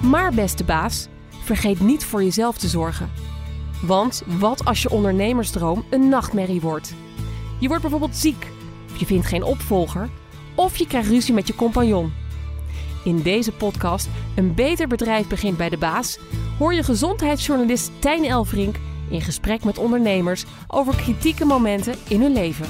Maar beste baas, vergeet niet voor jezelf te zorgen. Want wat als je ondernemersdroom een nachtmerrie wordt? Je wordt bijvoorbeeld ziek, of je vindt geen opvolger, of je krijgt ruzie met je compagnon. In deze podcast Een beter bedrijf begint bij de baas hoor je gezondheidsjournalist Tijn Elfrink in gesprek met ondernemers over kritieke momenten in hun leven.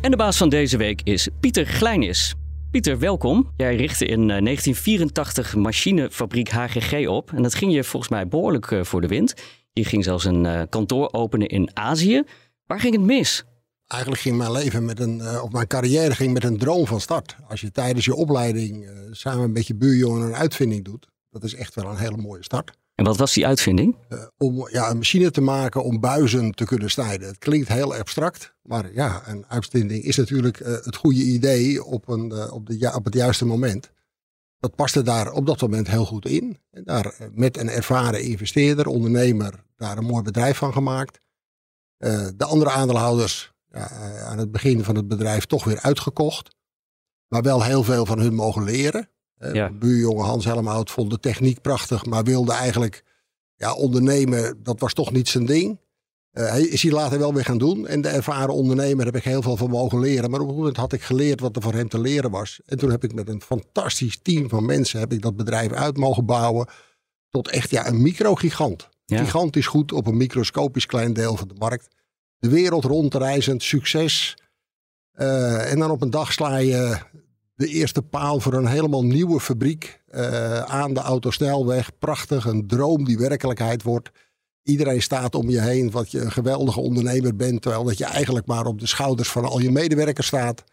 En de baas van deze week is Pieter Glijnis. Pieter, welkom. Jij richtte in 1984 machinefabriek HGG op. En dat ging je volgens mij behoorlijk eh, voor de wind. Je ging zelfs een eh, kantoor openen in Azië. Waar ging het mis? Eigenlijk ging mijn leven met een, of mijn carrière ging met een droom van start. Als je tijdens je opleiding samen met je buurjongen een uitvinding doet, dat is echt wel een hele mooie start. En wat was die uitvinding? Uh, om ja, een machine te maken om buizen te kunnen snijden. Het klinkt heel abstract, maar ja, een uitvinding is natuurlijk uh, het goede idee op, een, uh, op, de, op het juiste moment. Dat paste daar op dat moment heel goed in. En daar met een ervaren investeerder, ondernemer, daar een mooi bedrijf van gemaakt. de andere aandeelhouders ja, aan het begin van het bedrijf toch weer uitgekocht. Maar wel heel veel van hun mogen leren. Ja. Buurjongen Hans Helmhout vond de techniek prachtig, maar wilde eigenlijk ja, ondernemen, dat was toch niet zijn ding. Uh, hij is hij later wel weer gaan doen. En de ervaren ondernemer heb ik heel veel van mogen leren. Maar op een moment had ik geleerd wat er voor hem te leren was. En toen heb ik met een fantastisch team van mensen heb ik dat bedrijf uit mogen bouwen. Tot echt ja, een microgigant. Ja. Gigantisch goed op een microscopisch klein deel van de markt. De wereld rondreizend, succes. Uh, en dan op een dag sla je de eerste paal voor een helemaal nieuwe fabriek uh, aan de autosnelweg. Prachtig, een droom die werkelijkheid wordt. Iedereen staat om je heen, wat je een geweldige ondernemer bent, terwijl dat je eigenlijk maar op de schouders van al je medewerkers staat.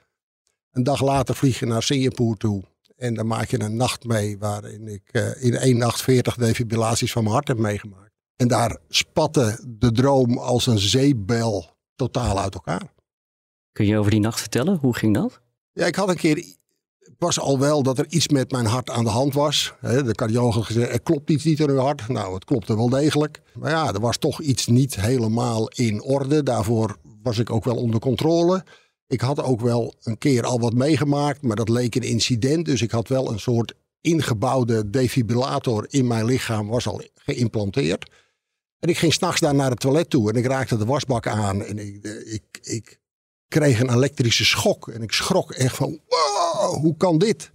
Een dag later vlieg je naar Singapore toe en dan maak je een nacht mee waarin ik uh, in één nacht 40 defibrillaties van mijn hart heb meegemaakt. En daar spatte de droom als een zeebel totaal uit elkaar. Kun je over die nacht vertellen? Hoe ging dat? Ja, ik had een keer was al wel dat er iets met mijn hart aan de hand was. De cardioloog gezegd, er klopt iets niet in uw hart. Nou, het klopte wel degelijk. Maar ja, er was toch iets niet helemaal in orde. Daarvoor was ik ook wel onder controle. Ik had ook wel een keer al wat meegemaakt, maar dat leek een incident. Dus ik had wel een soort ingebouwde defibrillator in mijn lichaam, was al geïmplanteerd. En ik ging s'nachts daar naar het toilet toe en ik raakte de wasbak aan. En ik, ik, ik kreeg een elektrische schok. En ik schrok echt van, wow, hoe kan dit?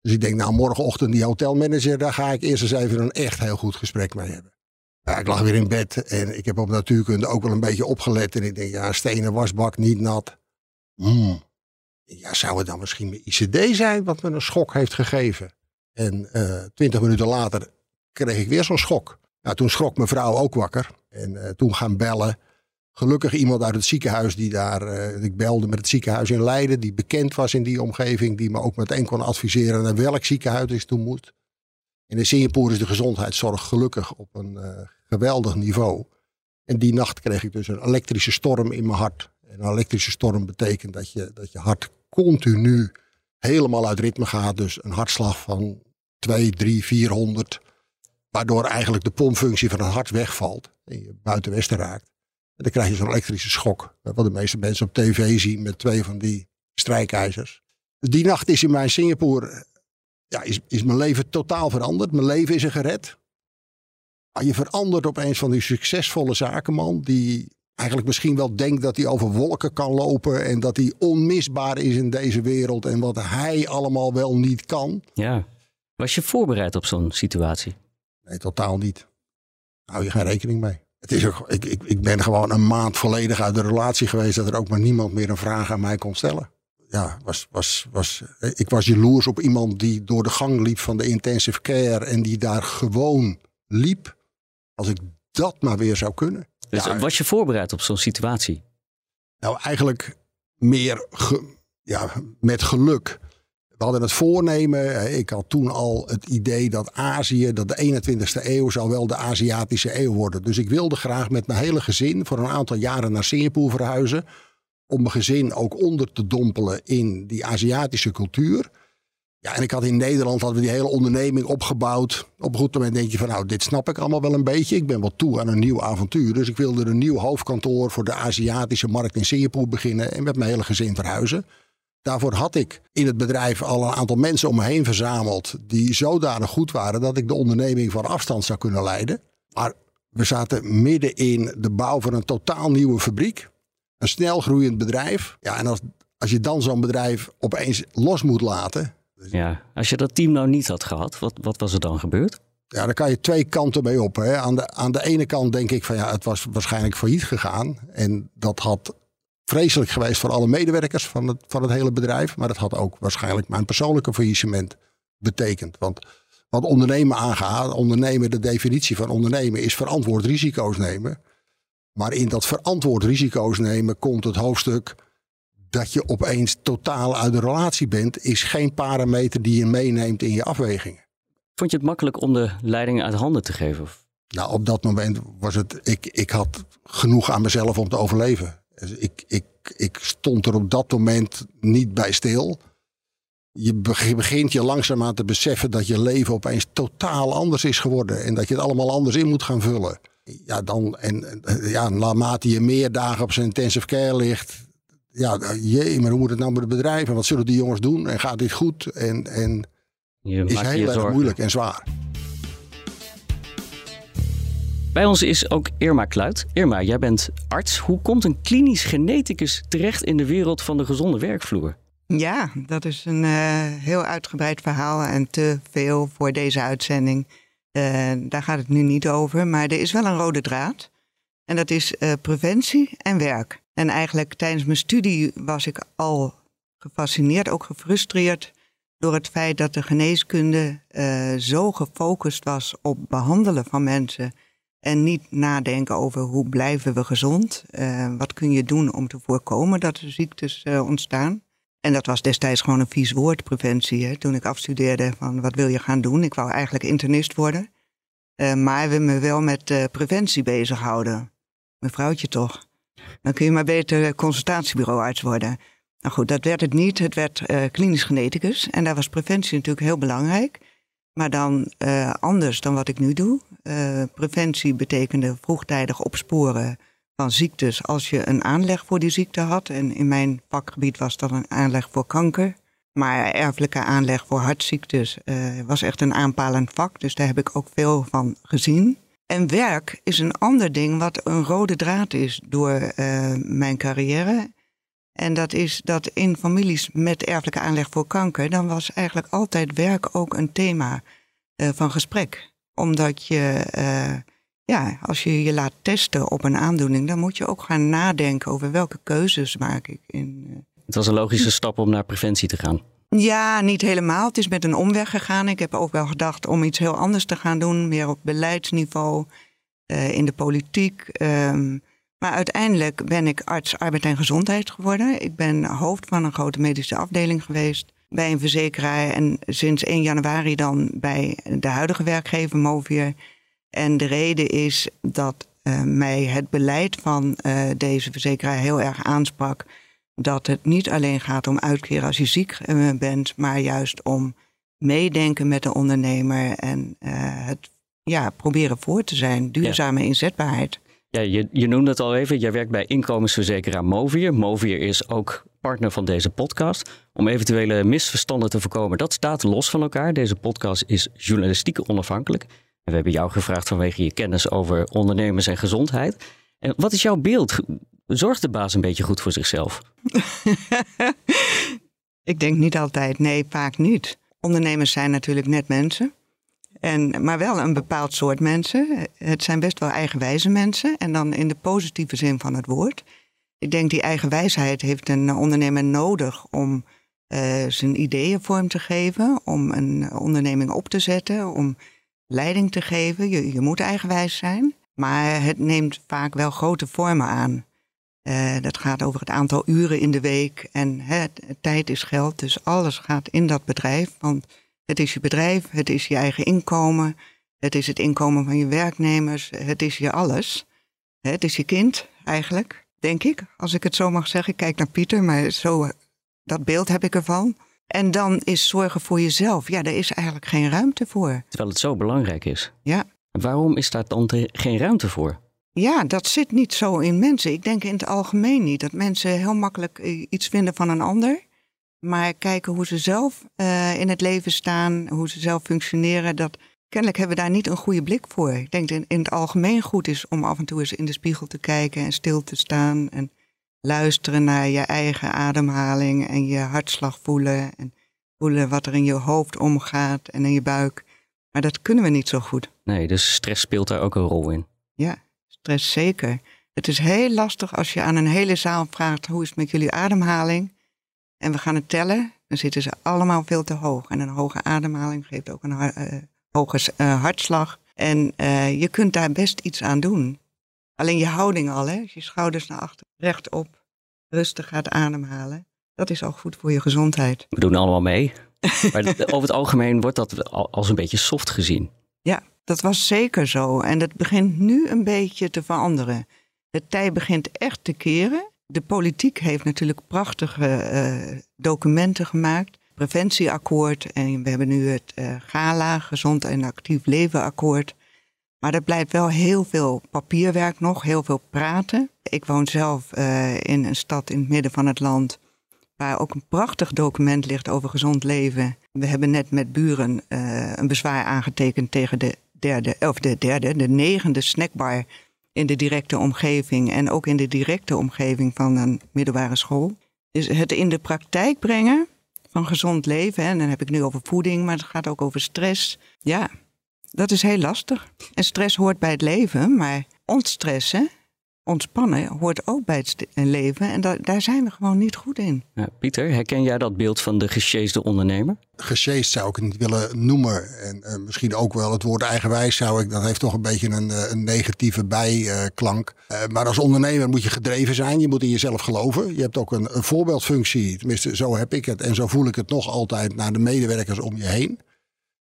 Dus ik denk, nou morgenochtend die hotelmanager, daar ga ik eerst eens even een echt heel goed gesprek mee hebben. Ik lag weer in bed en ik heb op natuurkunde ook wel een beetje opgelet. En ik denk, ja, stenen wasbak, niet nat. Hmm. Ja, zou het dan misschien mijn ICD zijn wat me een schok heeft gegeven? En uh, twintig minuten later kreeg ik weer zo'n schok. Nou, toen schrok mijn vrouw ook wakker. En uh, toen gaan bellen gelukkig iemand uit het ziekenhuis die daar. Uh, ik belde met het ziekenhuis in Leiden, die bekend was in die omgeving, die me ook meteen kon adviseren naar welk ziekenhuis ik toe moet. in Singapore is de gezondheidszorg gelukkig op een uh, geweldig niveau. En die nacht kreeg ik dus een elektrische storm in mijn hart. En een elektrische storm betekent dat je, dat je hart continu helemaal uit ritme gaat. Dus een hartslag van 2, 3, 400. Waardoor eigenlijk de pompfunctie van het hart wegvalt. En je buiten westen raakt. En dan krijg je zo'n elektrische schok. Wat de meeste mensen op tv zien met twee van die strijkijzers. Die nacht is in mijn Singapore, ja, is, is mijn leven totaal veranderd. Mijn leven is er gered. Maar je verandert opeens van die succesvolle zakenman die eigenlijk misschien wel denkt dat hij over wolken kan lopen en dat hij onmisbaar is in deze wereld en wat hij allemaal wel niet kan. Ja. Was je voorbereid op zo'n situatie? Nee, totaal niet. Hou je geen rekening mee. Het is ook, ik, ik, ik ben gewoon een maand volledig uit de relatie geweest dat er ook maar niemand meer een vraag aan mij kon stellen. Ja, was, was, was, ik was jaloers op iemand die door de gang liep van de intensive care en die daar gewoon liep. Als ik dat maar weer zou kunnen. Dus ja, was je voorbereid op zo'n situatie? Nou, eigenlijk meer ja, met geluk. We hadden het voornemen, ik had toen al het idee dat Azië, dat de 21ste eeuw zou wel de Aziatische eeuw worden. Dus ik wilde graag met mijn hele gezin voor een aantal jaren naar Singapore verhuizen. Om mijn gezin ook onder te dompelen in die Aziatische cultuur. Ja, en ik had in Nederland hadden we die hele onderneming opgebouwd. Op een goed moment denk je van nou, dit snap ik allemaal wel een beetje. Ik ben wel toe aan een nieuw avontuur. Dus ik wilde een nieuw hoofdkantoor voor de Aziatische markt in Singapore beginnen. En met mijn hele gezin verhuizen. Daarvoor had ik in het bedrijf al een aantal mensen om me heen verzameld. die zodanig goed waren dat ik de onderneming van afstand zou kunnen leiden. Maar we zaten midden in de bouw van een totaal nieuwe fabriek. Een snel groeiend bedrijf. Ja, en als, als je dan zo'n bedrijf opeens los moet laten. Ja, als je dat team nou niet had gehad, wat, wat was er dan gebeurd? Ja, daar kan je twee kanten mee op. Hè. Aan, de, aan de ene kant denk ik van ja, het was waarschijnlijk failliet gegaan. En dat had vreselijk geweest voor alle medewerkers van het, van het hele bedrijf. Maar dat had ook waarschijnlijk mijn persoonlijke faillissement betekend. Want wat ondernemen aangaat, ondernemen, de definitie van ondernemen is verantwoord risico's nemen. Maar in dat verantwoord risico's nemen komt het hoofdstuk dat je opeens totaal uit de relatie bent, is geen parameter die je meeneemt in je afwegingen. Vond je het makkelijk om de leiding uit handen te geven? Nou, op dat moment was het, ik, ik had genoeg aan mezelf om te overleven. Dus ik, ik, ik stond er op dat moment niet bij stil. Je begint je langzaamaan te beseffen dat je leven opeens totaal anders is geworden. En dat je het allemaal anders in moet gaan vullen. Ja, dan, en ja, naarmate je meer dagen op zijn intensive care ligt. Ja, jee, maar hoe moet het nou met het bedrijf? En wat zullen die jongens doen? En gaat dit goed? En, en je is heel erg moeilijk en zwaar. Bij ons is ook Irma Kluit. Irma, jij bent arts. Hoe komt een klinisch geneticus terecht in de wereld van de gezonde werkvloer? Ja, dat is een uh, heel uitgebreid verhaal en te veel voor deze uitzending. Uh, daar gaat het nu niet over, maar er is wel een rode draad. En dat is uh, preventie en werk. En eigenlijk tijdens mijn studie was ik al gefascineerd, ook gefrustreerd door het feit dat de geneeskunde zo gefocust was op behandelen van mensen en niet nadenken over hoe blijven we gezond. Uh, wat kun je doen om te voorkomen dat er ziektes uh, ontstaan. En dat was destijds gewoon een vies woord, preventie. Hè? Toen ik afstudeerde van wat wil je gaan doen. Ik wou eigenlijk internist worden. Uh, maar we me wel met preventie bezighouden. Mevrouwtje toch. Dan kun je maar beter consultatiebureauarts worden. Nou goed, dat werd het niet. Het werd klinisch geneticus. En daar was preventie natuurlijk heel belangrijk. Maar dan uh, anders dan wat ik nu doe. Uh, preventie betekende vroegtijdig opsporen van ziektes als je een aanleg voor die ziekte had. En in mijn vakgebied was dat een aanleg voor kanker. Maar erfelijke aanleg voor hartziektes uh, was echt een aanpalend vak. Dus daar heb ik ook veel van gezien. En werk is een ander ding wat een rode draad is door mijn carrière. En dat is dat in families met erfelijke aanleg voor kanker, dan was eigenlijk altijd werk ook een thema uh, van gesprek. Omdat je, uh, ja, als je je laat testen op een aandoening, dan moet je ook gaan nadenken over welke keuzes maak ik. In, uh... Het was een logische stap om naar preventie te gaan. Ja, niet helemaal. Het is met een omweg gegaan. Ik heb ook wel gedacht om iets heel anders te gaan doen, meer op beleidsniveau, in de politiek. Um, maar uiteindelijk ben ik arts arbeid en gezondheid geworden. Ik ben hoofd van een grote medische afdeling geweest bij een verzekeraar. En sinds 1 januari dan bij de huidige werkgever Movier. En de reden is dat uh, mij het beleid van uh, deze verzekeraar heel erg aansprak. Dat het niet alleen gaat om uitkeren als je ziek uh, bent, maar juist om meedenken met de ondernemer en het ja, proberen voor te zijn, duurzame ja. inzetbaarheid. Ja, je, je noemde het al even. Jij werkt bij inkomensverzekeraar Movier. Movier is ook partner van deze podcast. Om eventuele misverstanden te voorkomen, dat staat los van elkaar. Deze podcast is journalistiek onafhankelijk. En we hebben jou gevraagd vanwege je kennis over ondernemers en gezondheid. En wat is jouw beeld? Zorgt de baas een beetje goed voor zichzelf? Ik denk niet altijd. Nee, vaak niet. Ondernemers zijn natuurlijk net mensen. En, maar wel een bepaald soort mensen. Het zijn best wel eigenwijze mensen. En dan in de positieve zin van het woord. Ik denk die eigenwijsheid heeft een ondernemer nodig om uh, zijn ideeën vorm te geven. Om een onderneming op te zetten. Om leiding te geven. Je, je moet eigenwijs zijn. Maar het neemt vaak wel grote vormen aan. Uh, dat gaat over het aantal uren in de week. En hè, tijd is geld, dus alles gaat in dat bedrijf. Want het is je bedrijf, het is je eigen inkomen, het is het inkomen van je werknemers, het is je alles. Het is je kind eigenlijk, denk ik, als ik het zo mag zeggen. Ik kijk naar Pieter, maar zo, dat beeld heb ik ervan. En dan is zorgen voor jezelf. Ja, daar is eigenlijk geen ruimte voor. Terwijl het zo belangrijk is. Ja. Waarom is daar dan geen ruimte voor? Ja, dat zit niet zo in mensen. Ik denk in het algemeen niet. Dat mensen heel makkelijk eh, iets vinden van een ander. Maar kijken hoe ze zelf uh, in het leven staan, hoe ze zelf functioneren. Dat, kennelijk hebben we daar niet een goede blik voor. Ik denk dat het in het algemeen goed is om af en toe eens in de spiegel te kijken en stil te staan. En luisteren naar je eigen ademhaling en je hartslag voelen. En voelen wat er in je hoofd omgaat en in je buik. Maar dat kunnen we niet zo goed. Nee, dus stress speelt daar ook een rol in. Ja, stress zeker. Het is heel lastig als je aan een hele zaal vraagt: hoe is het met jullie ademhaling? En we gaan het tellen, dan zitten ze allemaal veel te hoog. En een hoge ademhaling geeft ook een uh, hoge uh, hartslag. En uh, je kunt daar best iets aan doen. Alleen je houding al, hè? Als je schouders naar achter, rechtop, rustig gaat ademhalen. Dat is al goed voor je gezondheid. We doen allemaal mee. Maar over het algemeen wordt dat als een beetje soft gezien. Ja, dat was zeker zo. En dat begint nu een beetje te veranderen. De tij begint echt te keren. De politiek heeft natuurlijk prachtige uh, documenten gemaakt. Preventieakkoord en we hebben nu het uh, GALA, Gezond en Actief Leven Akkoord. Maar er blijft wel heel veel papierwerk nog, heel veel praten. Ik woon zelf uh, in een stad in het midden van het land waar ook een prachtig document ligt over gezond leven. We hebben net met buren een bezwaar aangetekend tegen de derde, of de derde, de negende snackbar in de directe omgeving en ook in de directe omgeving van een middelbare school. Dus het in de praktijk brengen van gezond leven, en dan heb ik nu over voeding, maar het gaat ook over stress. Ja, dat is heel lastig. En stress hoort bij het leven, maar ontstressen ontspannen hoort ook bij het leven. En daar zijn we gewoon niet goed in. Ja, Pieter, herken jij dat beeld van de gesjeesde ondernemer? Gesjeesd zou ik het niet willen noemen. En uh, misschien ook wel het woord eigenwijs zou ik. Dat heeft toch een beetje een, eh, een negatieve bijklank. Uh, maar als ondernemer moet je gedreven zijn. Je moet in jezelf geloven. Je hebt ook een, een voorbeeldfunctie. Tenminste, zo heb ik het. En zo voel ik het nog altijd naar de medewerkers om je heen.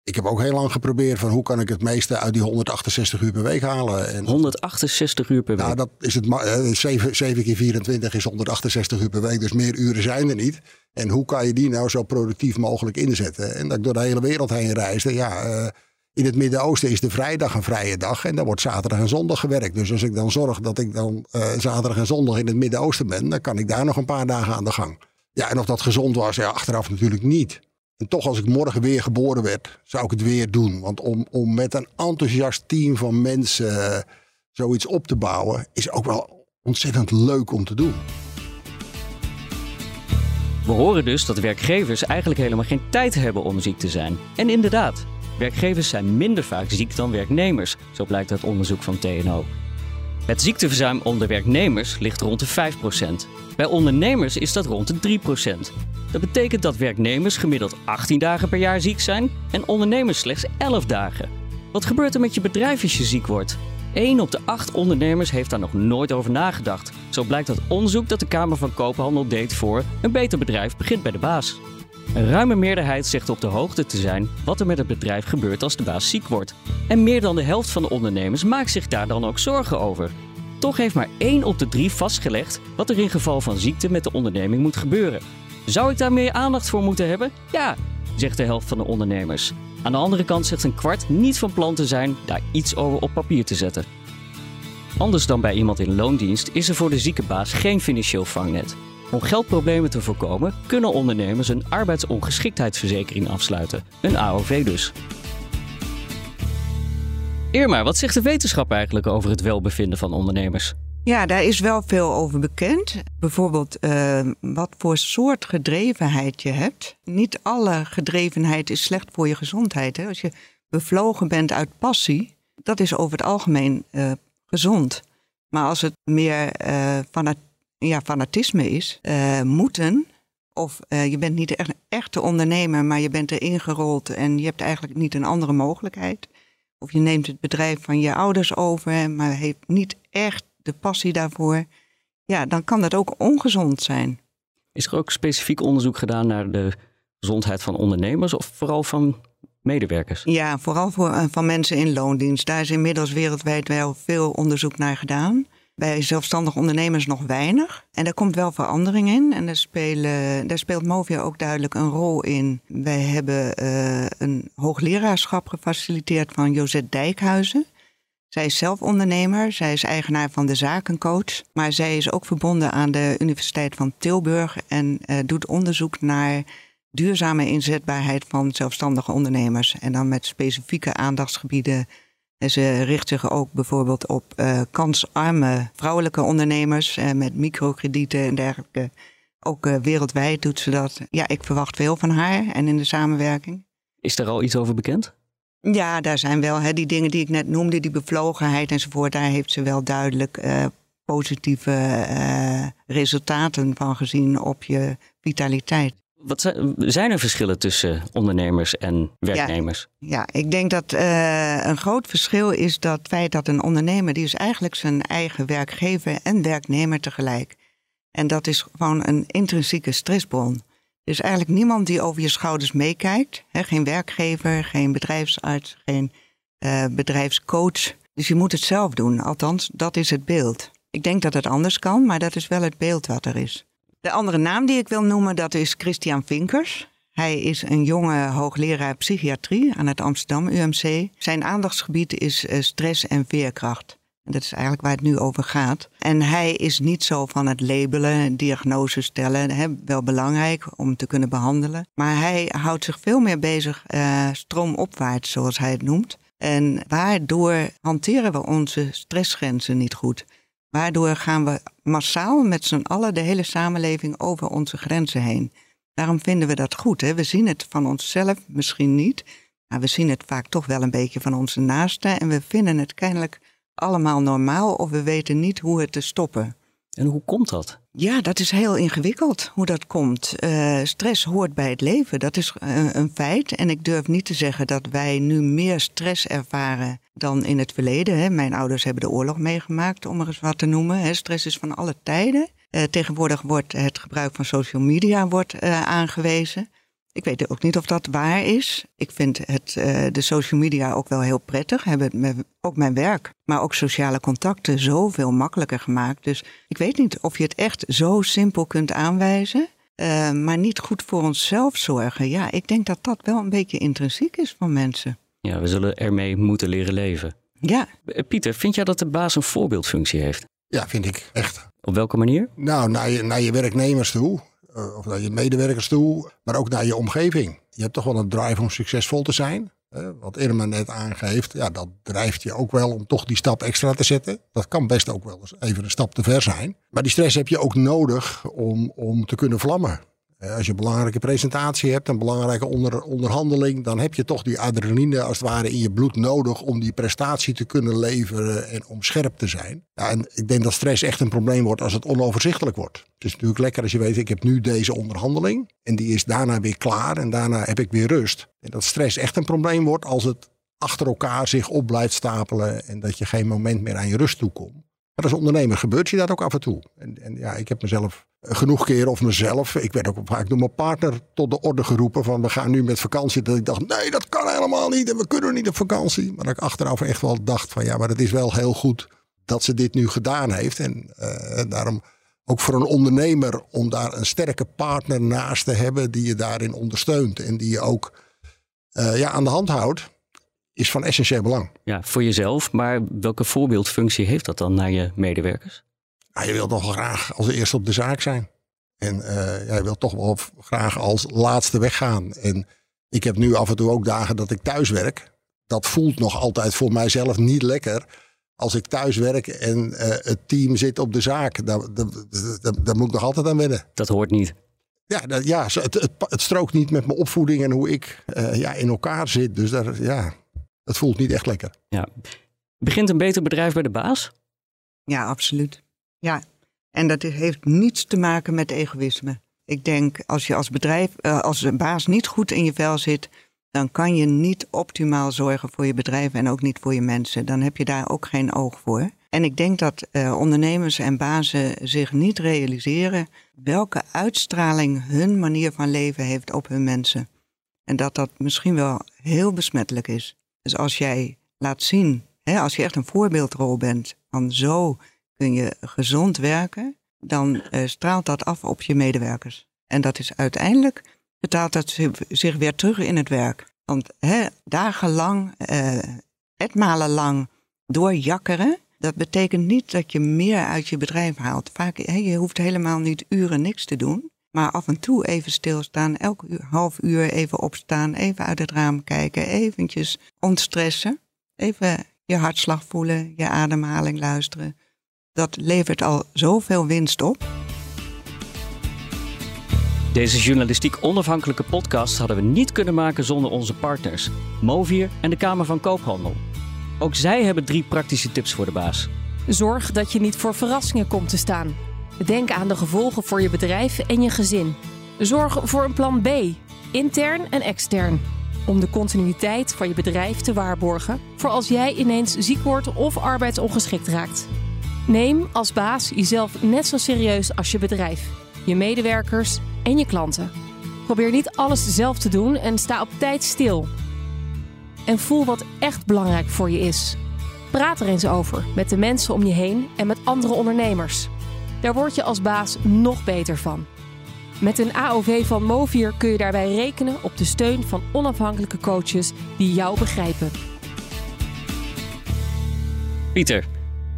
Ik heb ook heel lang geprobeerd van hoe kan ik het meeste uit die 168 uur per week halen. En 168 uur per week? Nou, dat is het. 7, 7 keer 24 is 168 uur per week, dus meer uren zijn er niet. En hoe kan je die nou zo productief mogelijk inzetten? En dat ik door de hele wereld heen reisde, ja. Uh, in het Midden-Oosten is de vrijdag een vrije dag en dan wordt zaterdag en zondag gewerkt. Dus als ik dan zorg dat ik dan uh, zaterdag en zondag in het Midden-Oosten ben, dan kan ik daar nog een paar dagen aan de gang. Ja, en of dat gezond was, ja, achteraf natuurlijk niet. En toch, als ik morgen weer geboren werd, zou ik het weer doen. Want om, om met een enthousiast team van mensen uh, zoiets op te bouwen, is ook wel ontzettend leuk om te doen. We horen dus dat werkgevers eigenlijk helemaal geen tijd hebben om ziek te zijn. En inderdaad, werkgevers zijn minder vaak ziek dan werknemers, zo blijkt uit onderzoek van TNO. Het ziekteverzuim onder werknemers ligt rond de 5%. Bij ondernemers is dat rond de 3%. Dat betekent dat werknemers gemiddeld 18 dagen per jaar ziek zijn en ondernemers slechts 11 dagen. Wat gebeurt er met je bedrijf als je ziek wordt? 1 op de 8 ondernemers heeft daar nog nooit over nagedacht. Zo blijkt uit onderzoek dat de Kamer van Koophandel deed voor een beter bedrijf begint bij de baas. Een ruime meerderheid zegt op de hoogte te zijn wat er met het bedrijf gebeurt als de baas ziek wordt. En meer dan de helft van de ondernemers maakt zich daar dan ook zorgen over. Toch heeft maar 1 op de 3 vastgelegd wat er in geval van ziekte met de onderneming moet gebeuren. Zou ik daar meer aandacht voor moeten hebben? Ja, zegt de helft van de ondernemers. Aan de andere kant zegt een kwart niet van plan te zijn daar iets over op papier te zetten. Anders dan bij iemand in loondienst is er voor de ziekenbaas geen financieel vangnet. Om geldproblemen te voorkomen kunnen ondernemers een arbeidsongeschiktheidsverzekering afsluiten, een AOV dus. Irma, wat zegt de wetenschap eigenlijk over het welbevinden van ondernemers? Ja, daar is wel veel over bekend. Bijvoorbeeld uh, wat voor soort gedrevenheid je hebt. Niet alle gedrevenheid is slecht voor je gezondheid. Hè? Als je bevlogen bent uit passie, dat is over het algemeen uh, gezond. Maar als het meer uh, ja, fanatisme is, moeten, of je bent niet echt een echte ondernemer, maar je bent erin gerold en je hebt eigenlijk niet een andere mogelijkheid. Of je neemt het bedrijf van je ouders over, maar heeft niet echt de passie daarvoor. ja, dan kan dat ook ongezond zijn. Is er ook specifiek onderzoek gedaan naar de gezondheid van ondernemers of vooral van medewerkers? Ja, vooral voor, eh, van mensen in loondienst. Daar is inmiddels wereldwijd wel veel onderzoek naar gedaan. Bij zelfstandig ondernemers nog weinig. En daar komt wel verandering in. En daar, spelen, speelt Movia ook duidelijk een rol in. Wij hebben uh, een hoogleraarschap gefaciliteerd van Josette Dijkhuizen. Zij is zelf ondernemer, zij is eigenaar van de Zakencoach. Maar zij is ook verbonden aan de Universiteit van Tilburg en uh, doet onderzoek naar duurzame inzetbaarheid van zelfstandige ondernemers. En dan met specifieke aandachtsgebieden. En ze richt zich ook bijvoorbeeld op uh, kansarme vrouwelijke ondernemers uh, met microkredieten en dergelijke. Ook uh, wereldwijd doet ze dat. Ja, ik verwacht veel van haar en in de samenwerking. Is er al iets over bekend? Ja, daar zijn wel hè, die dingen die ik net noemde, die bevlogenheid enzovoort. Daar heeft ze wel duidelijk positieve resultaten van gezien op je vitaliteit. Wat zijn, er verschillen tussen ondernemers en werknemers? Ja, ik denk dat uh, een groot verschil is dat feit dat een ondernemer, die is eigenlijk zijn eigen werkgever en werknemer tegelijk. En dat is gewoon een intrinsieke stressbron. Er is eigenlijk niemand die over je schouders meekijkt. Geen werkgever, geen bedrijfsarts, geen uh, bedrijfscoach. Dus je moet het zelf doen. Althans, dat is het beeld. Ik denk dat het anders kan, maar dat is wel het beeld wat er is. De andere naam die ik wil noemen, dat is Christian Vinkers. Hij is een jonge hoogleraar psychiatrie aan het Amsterdam UMC. Zijn aandachtsgebied is eh, stress en veerkracht. Dat is eigenlijk waar het nu over gaat. En hij is niet zo van het labelen, diagnoses stellen. Hè, wel belangrijk om te kunnen behandelen. Maar hij houdt zich veel meer bezig uh, stroomopwaarts, zoals hij het noemt. En waardoor hanteren we onze stressgrenzen niet goed. Waardoor gaan we massaal met z'n allen de hele samenleving over onze grenzen heen. Daarom vinden we dat goed. Hè? We zien het van onszelf misschien niet, maar we zien het vaak toch wel een beetje van onze naasten. En we vinden het kennelijk allemaal normaal of we weten niet hoe het te stoppen. En hoe komt dat? Ja, dat is heel ingewikkeld hoe dat komt. Uh, stress hoort bij het leven, dat is uh, een feit. En ik durf niet te zeggen dat wij nu meer stress ervaren dan in het verleden. Hè. Mijn ouders hebben de oorlog meegemaakt, om er eens wat te noemen. Hè. Stress is van alle tijden. Uh, tegenwoordig wordt het gebruik van social media wordt, aangewezen. Ik weet ook niet of dat waar is. Ik vind het, uh, de social media ook wel heel prettig. Hebben ook mijn werk, maar ook sociale contacten zoveel makkelijker gemaakt. Dus ik weet niet of je het echt zo simpel kunt aanwijzen. Uh, maar niet goed voor onszelf zorgen. Ja, ik denk dat dat wel een beetje intrinsiek is van mensen. Ja, we zullen ermee moeten leren leven. Ja. Eh, Pieter, vind jij dat de baas een voorbeeldfunctie heeft? Ja, vind ik echt. Op welke manier? Nou, naar je, naar je werknemers toe. Uh, of naar je medewerkers toe, maar ook naar je omgeving. Je hebt toch wel een drive om succesvol te zijn. Uh, wat Irma net aangeeft, ja, dat drijft je ook wel om toch die stap extra te zetten. Dat kan best ook wel eens even een stap te ver zijn. Maar die stress heb je ook nodig om, om te kunnen vlammen. Eh, als je een belangrijke presentatie hebt, een belangrijke onder, onderhandeling, dan heb je toch die adrenaline als het ware in je bloed nodig om die prestatie te kunnen leveren en om scherp te zijn. Ja, en ik denk dat stress echt een probleem wordt als het onoverzichtelijk wordt. Het is natuurlijk lekker als je weet, ik heb nu deze onderhandeling en die is daarna weer klaar en daarna heb ik weer rust. En dat stress echt een probleem wordt als het achter elkaar zich op blijft stapelen en dat je geen moment meer aan je rust toekomt. Maar als ondernemer gebeurt je dat ook af en toe. En, en ja, ik heb mezelf genoeg keren of mezelf. Ik werd ook vaak door mijn partner tot de orde geroepen van we gaan nu met vakantie. Dat ik dacht nee dat kan helemaal niet en we kunnen niet op vakantie. Maar dat ik achteraf echt wel dacht van ja maar het is wel heel goed dat ze dit nu gedaan heeft. En uh, daarom ook voor een ondernemer om daar een sterke partner naast te hebben die je daarin ondersteunt. En die je ook uh, ja, aan de hand houdt is van essentieel belang. Ja, voor jezelf. Maar welke voorbeeldfunctie heeft dat dan naar je medewerkers? Nou, je wilt toch wel graag als eerste op de zaak zijn. En uh, jij wilt toch wel graag als laatste weggaan. En ik heb nu af en toe ook dagen dat ik thuis werk. Dat voelt nog altijd voor mijzelf niet lekker. Als ik thuis werk en uh, het team zit op de zaak, daar, daar, daar, daar, moet ik nog altijd aan wennen. Dat hoort niet. Ja, dat, ja het, het, het, strookt niet met mijn opvoeding en hoe ik uh, ja, in elkaar zit. Dus daar, ja, het voelt niet echt lekker. Ja. Begint een beter bedrijf bij de baas? Ja, absoluut. Ja, en dat heeft niets te maken met egoïsme. Ik denk als je als bedrijf, uh, als baas niet goed in je vel zit, dan kan je niet optimaal zorgen voor je bedrijf en ook niet voor je mensen. Dan heb je daar ook geen oog voor. En ik denk dat uh, ondernemers en bazen zich niet realiseren welke uitstraling hun manier van leven heeft op hun mensen. En dat dat misschien wel heel besmettelijk is. Dus als jij laat zien, hè, als je echt een voorbeeldrol bent van zo kun je gezond werken, dan uh, straalt dat af op je medewerkers. En dat is uiteindelijk, betaalt dat zich weer terug in het werk. Want hè, dagenlang, uh, etmalen lang doorjakkeren, dat betekent niet dat je meer uit je bedrijf haalt. Vaak, hè, je hoeft helemaal niet uren niks te doen. Maar af en toe even stilstaan, elke uur, half uur even opstaan, even uit het raam kijken, eventjes ontstressen. Even je hartslag voelen, je ademhaling luisteren. Dat levert al zoveel winst op. Deze journalistiek onafhankelijke podcast hadden we niet kunnen maken zonder onze partners, Movier en de Kamer van Koophandel. Ook zij hebben drie praktische tips voor de baas. Zorg dat je niet voor verrassingen komt te staan. Denk aan de gevolgen voor je bedrijf en je gezin. Zorg voor een plan B, intern en extern. Om de continuïteit van je bedrijf te waarborgen voor als jij ineens ziek wordt of arbeidsongeschikt raakt. Neem als baas jezelf net zo serieus als je bedrijf, je medewerkers en je klanten. Probeer niet alles zelf te doen en sta op tijd stil. En voel wat echt belangrijk voor je is. Praat er eens over met de mensen om je heen en met andere ondernemers. Daar word je als baas nog beter van. Met een AOV van Movier kun je daarbij rekenen op de steun van onafhankelijke coaches die jou begrijpen. Pieter,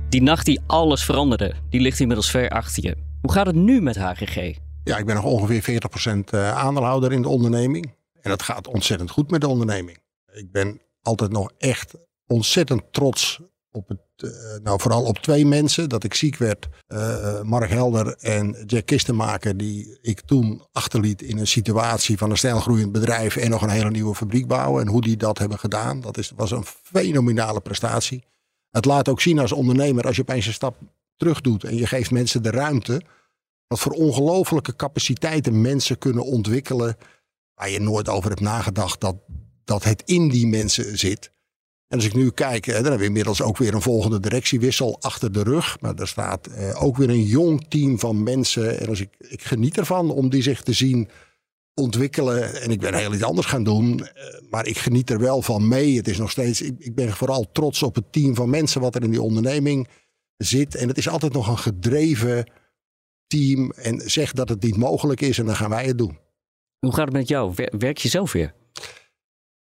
die nacht die alles veranderde, die ligt inmiddels ver achter je. Hoe gaat het nu met HGG? Ja, ik ben nog ongeveer 40% eh, aandeelhouder in de onderneming. En dat gaat ontzettend goed met de onderneming. Ik ben altijd nog echt ontzettend trots op het, uh, nou vooral op twee mensen. Dat ik ziek werd. Uh, Mark Helder en Jack Kistenmaker. Die ik toen achterliet in een situatie van een snelgroeiend bedrijf. En nog een hele nieuwe fabriek bouwen. En hoe die dat hebben gedaan. Dat is, was een fenomenale prestatie. Het laat ook zien als ondernemer. Als je opeens een stap terug doet. En je geeft mensen de ruimte. Wat voor ongelofelijke capaciteiten mensen kunnen ontwikkelen. Waar je nooit over hebt nagedacht dat, dat het in die mensen zit. En als ik nu kijk, dan hebben we inmiddels ook weer een volgende directiewissel achter de rug. Maar er staat eh, ook weer een jong team van mensen. En als ik, ik geniet ervan om die zich te zien ontwikkelen. En ik ben heel iets anders gaan doen. Eh, maar ik geniet er wel van mee. Het is nog steeds, ik, ik ben vooral trots op het team van mensen wat er in die onderneming zit. En het is altijd nog een gedreven team. En zeg dat het niet mogelijk is en dan gaan wij het doen. Hoe gaat het met jou? Werk je zelf weer?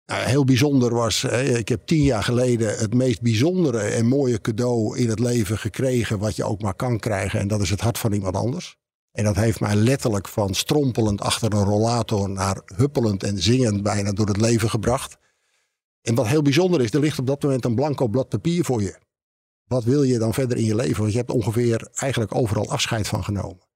Nou, heel bijzonder was, ik heb tien jaar geleden het meest bijzondere en mooie cadeau in het leven gekregen wat je ook maar kan krijgen. En dat is het hart van iemand anders. En dat heeft mij letterlijk van strompelend achter een rollator naar huppelend en zingend bijna door het leven gebracht. En wat heel bijzonder is, er ligt op dat moment een blanco blad papier voor je. Wat wil je dan verder in je leven? Want je hebt ongeveer eigenlijk overal afscheid van genomen.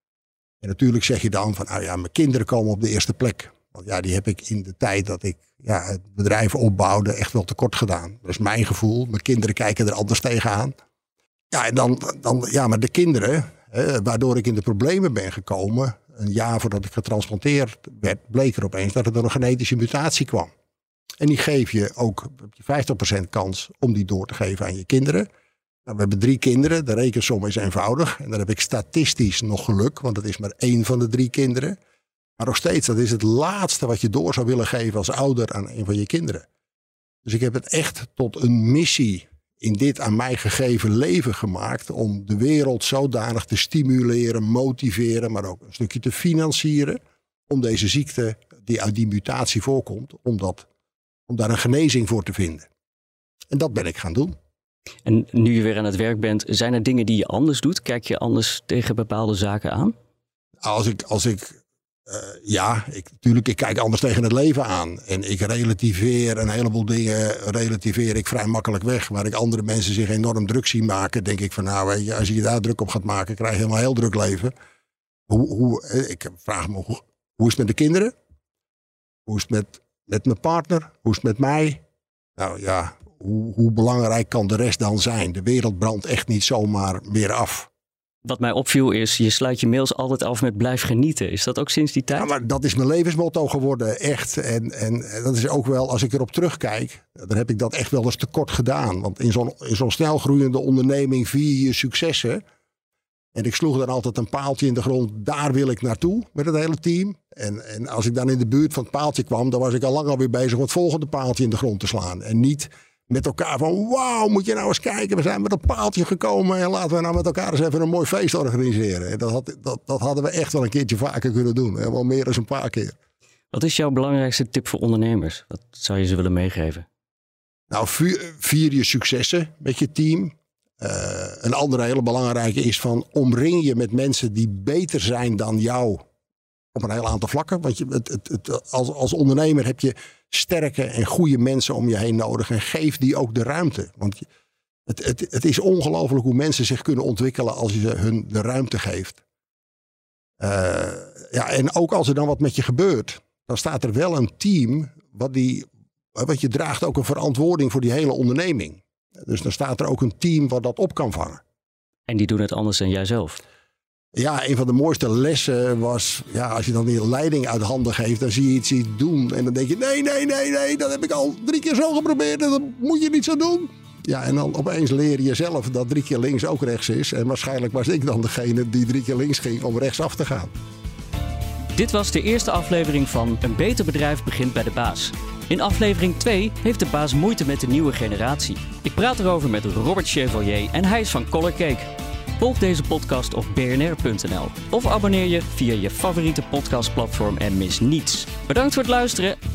En natuurlijk zeg je dan van, nou ja, mijn kinderen komen op de eerste plek. Want ja, die heb ik in de tijd dat ik ja, het bedrijf opbouwde echt wel tekort gedaan. Dat is mijn gevoel. Mijn kinderen kijken er anders tegenaan. Ja, en dan, dan ja, maar de kinderen, hè, waardoor ik in de problemen ben gekomen. Een jaar voordat ik getransplanteerd werd, bleek er opeens dat er een genetische mutatie kwam. En die geef je ook je 50% kans om die door te geven aan je kinderen. Nou, we hebben drie kinderen, de rekensom is eenvoudig. En dan heb ik statistisch nog geluk, want dat is maar één van de drie kinderen. Maar nog steeds, dat is het laatste wat je door zou willen geven als ouder aan een van je kinderen. Dus ik heb het echt tot een missie in dit aan mij gegeven leven gemaakt. Om de wereld zodanig te stimuleren, motiveren, maar ook een stukje te financieren. Om deze ziekte die uit die mutatie voorkomt, om, dat, om daar een genezing voor te vinden. En dat ben ik gaan doen. En nu je weer aan het werk bent, zijn er dingen die je anders doet? Kijk je anders tegen bepaalde zaken aan? Als ik, als ik uh, ja, ik, natuurlijk, ik kijk anders tegen het leven aan. En ik relativeer een heleboel dingen, relativeer ik vrij makkelijk weg. Waar ik andere mensen zich enorm druk zien maken, denk ik van nou, weet je, als je je daar druk op gaat maken, krijg je helemaal heel druk leven. Hoe, hoe, eh, ik vraag me, hoe, hoe is het met de kinderen? Hoe is het met, met mijn partner? Hoe is het met mij? Nou ja, hoe, hoe belangrijk kan de rest dan zijn? De wereld brandt echt niet zomaar meer af. Wat mij opviel is, je sluit je mails altijd af met blijf genieten. Is dat ook sinds die tijd? Ja, maar dat is mijn levensmotto geworden, echt. En, en dat is ook wel, als ik erop terugkijk, dan heb ik dat echt wel eens tekort gedaan. Want in zo'n zo'n snelgroeiende onderneming vier je successen. En ik sloeg dan altijd een paaltje in de grond. Daar wil ik naartoe met het hele team. En, en als ik dan in de buurt van het paaltje kwam, dan was ik al lang alweer bezig om het volgende paaltje in de grond te slaan. En niet met elkaar van wauw, moet je nou eens kijken. We zijn met een paaltje gekomen en laten we nou met elkaar eens even een mooi feest organiseren. En dat, had, dat, dat hadden we echt wel een keertje vaker kunnen doen. Wel meer dan een paar keer. Wat is jouw belangrijkste tip voor ondernemers? Wat zou je ze willen meegeven? Nou, vier, je successen met je team. Uh, een andere hele belangrijke is van omring je met mensen die beter zijn dan jou op een heel aantal vlakken. Want je, het, het, het, als, als ondernemer heb je sterke en goede mensen om je heen nodig. En geef die ook de ruimte. Want het, het, het is ongelooflijk hoe mensen zich kunnen ontwikkelen als je hun de ruimte geeft. Uh, ja, en ook als er dan wat met je gebeurt, dan staat er wel een team wat, die, wat je draagt ook een verantwoording voor die hele onderneming. Dus dan staat er ook een team wat dat op kan vangen. En die doen het anders dan jijzelf. Ja, een van de mooiste lessen was, ja, als je dan die leiding uit handen geeft, dan zie je iets, doen. En dan denk je, nee, nee, nee, nee, dat heb ik al drie keer zo geprobeerd en dat moet je niet zo doen. Ja, en dan opeens leer je zelf dat drie keer links ook rechts is. En waarschijnlijk was ik dan degene die drie keer links ging om rechtsaf te gaan. Dit was de eerste aflevering van Een beter bedrijf begint bij de baas. In aflevering 2 heeft de baas moeite met de nieuwe generatie. Ik praat erover met Robert Chevalier en hij is van Color Cake. Volg deze podcast op bnr.nl of abonneer je via je favoriete podcastplatform en mis niets. Bedankt voor het luisteren.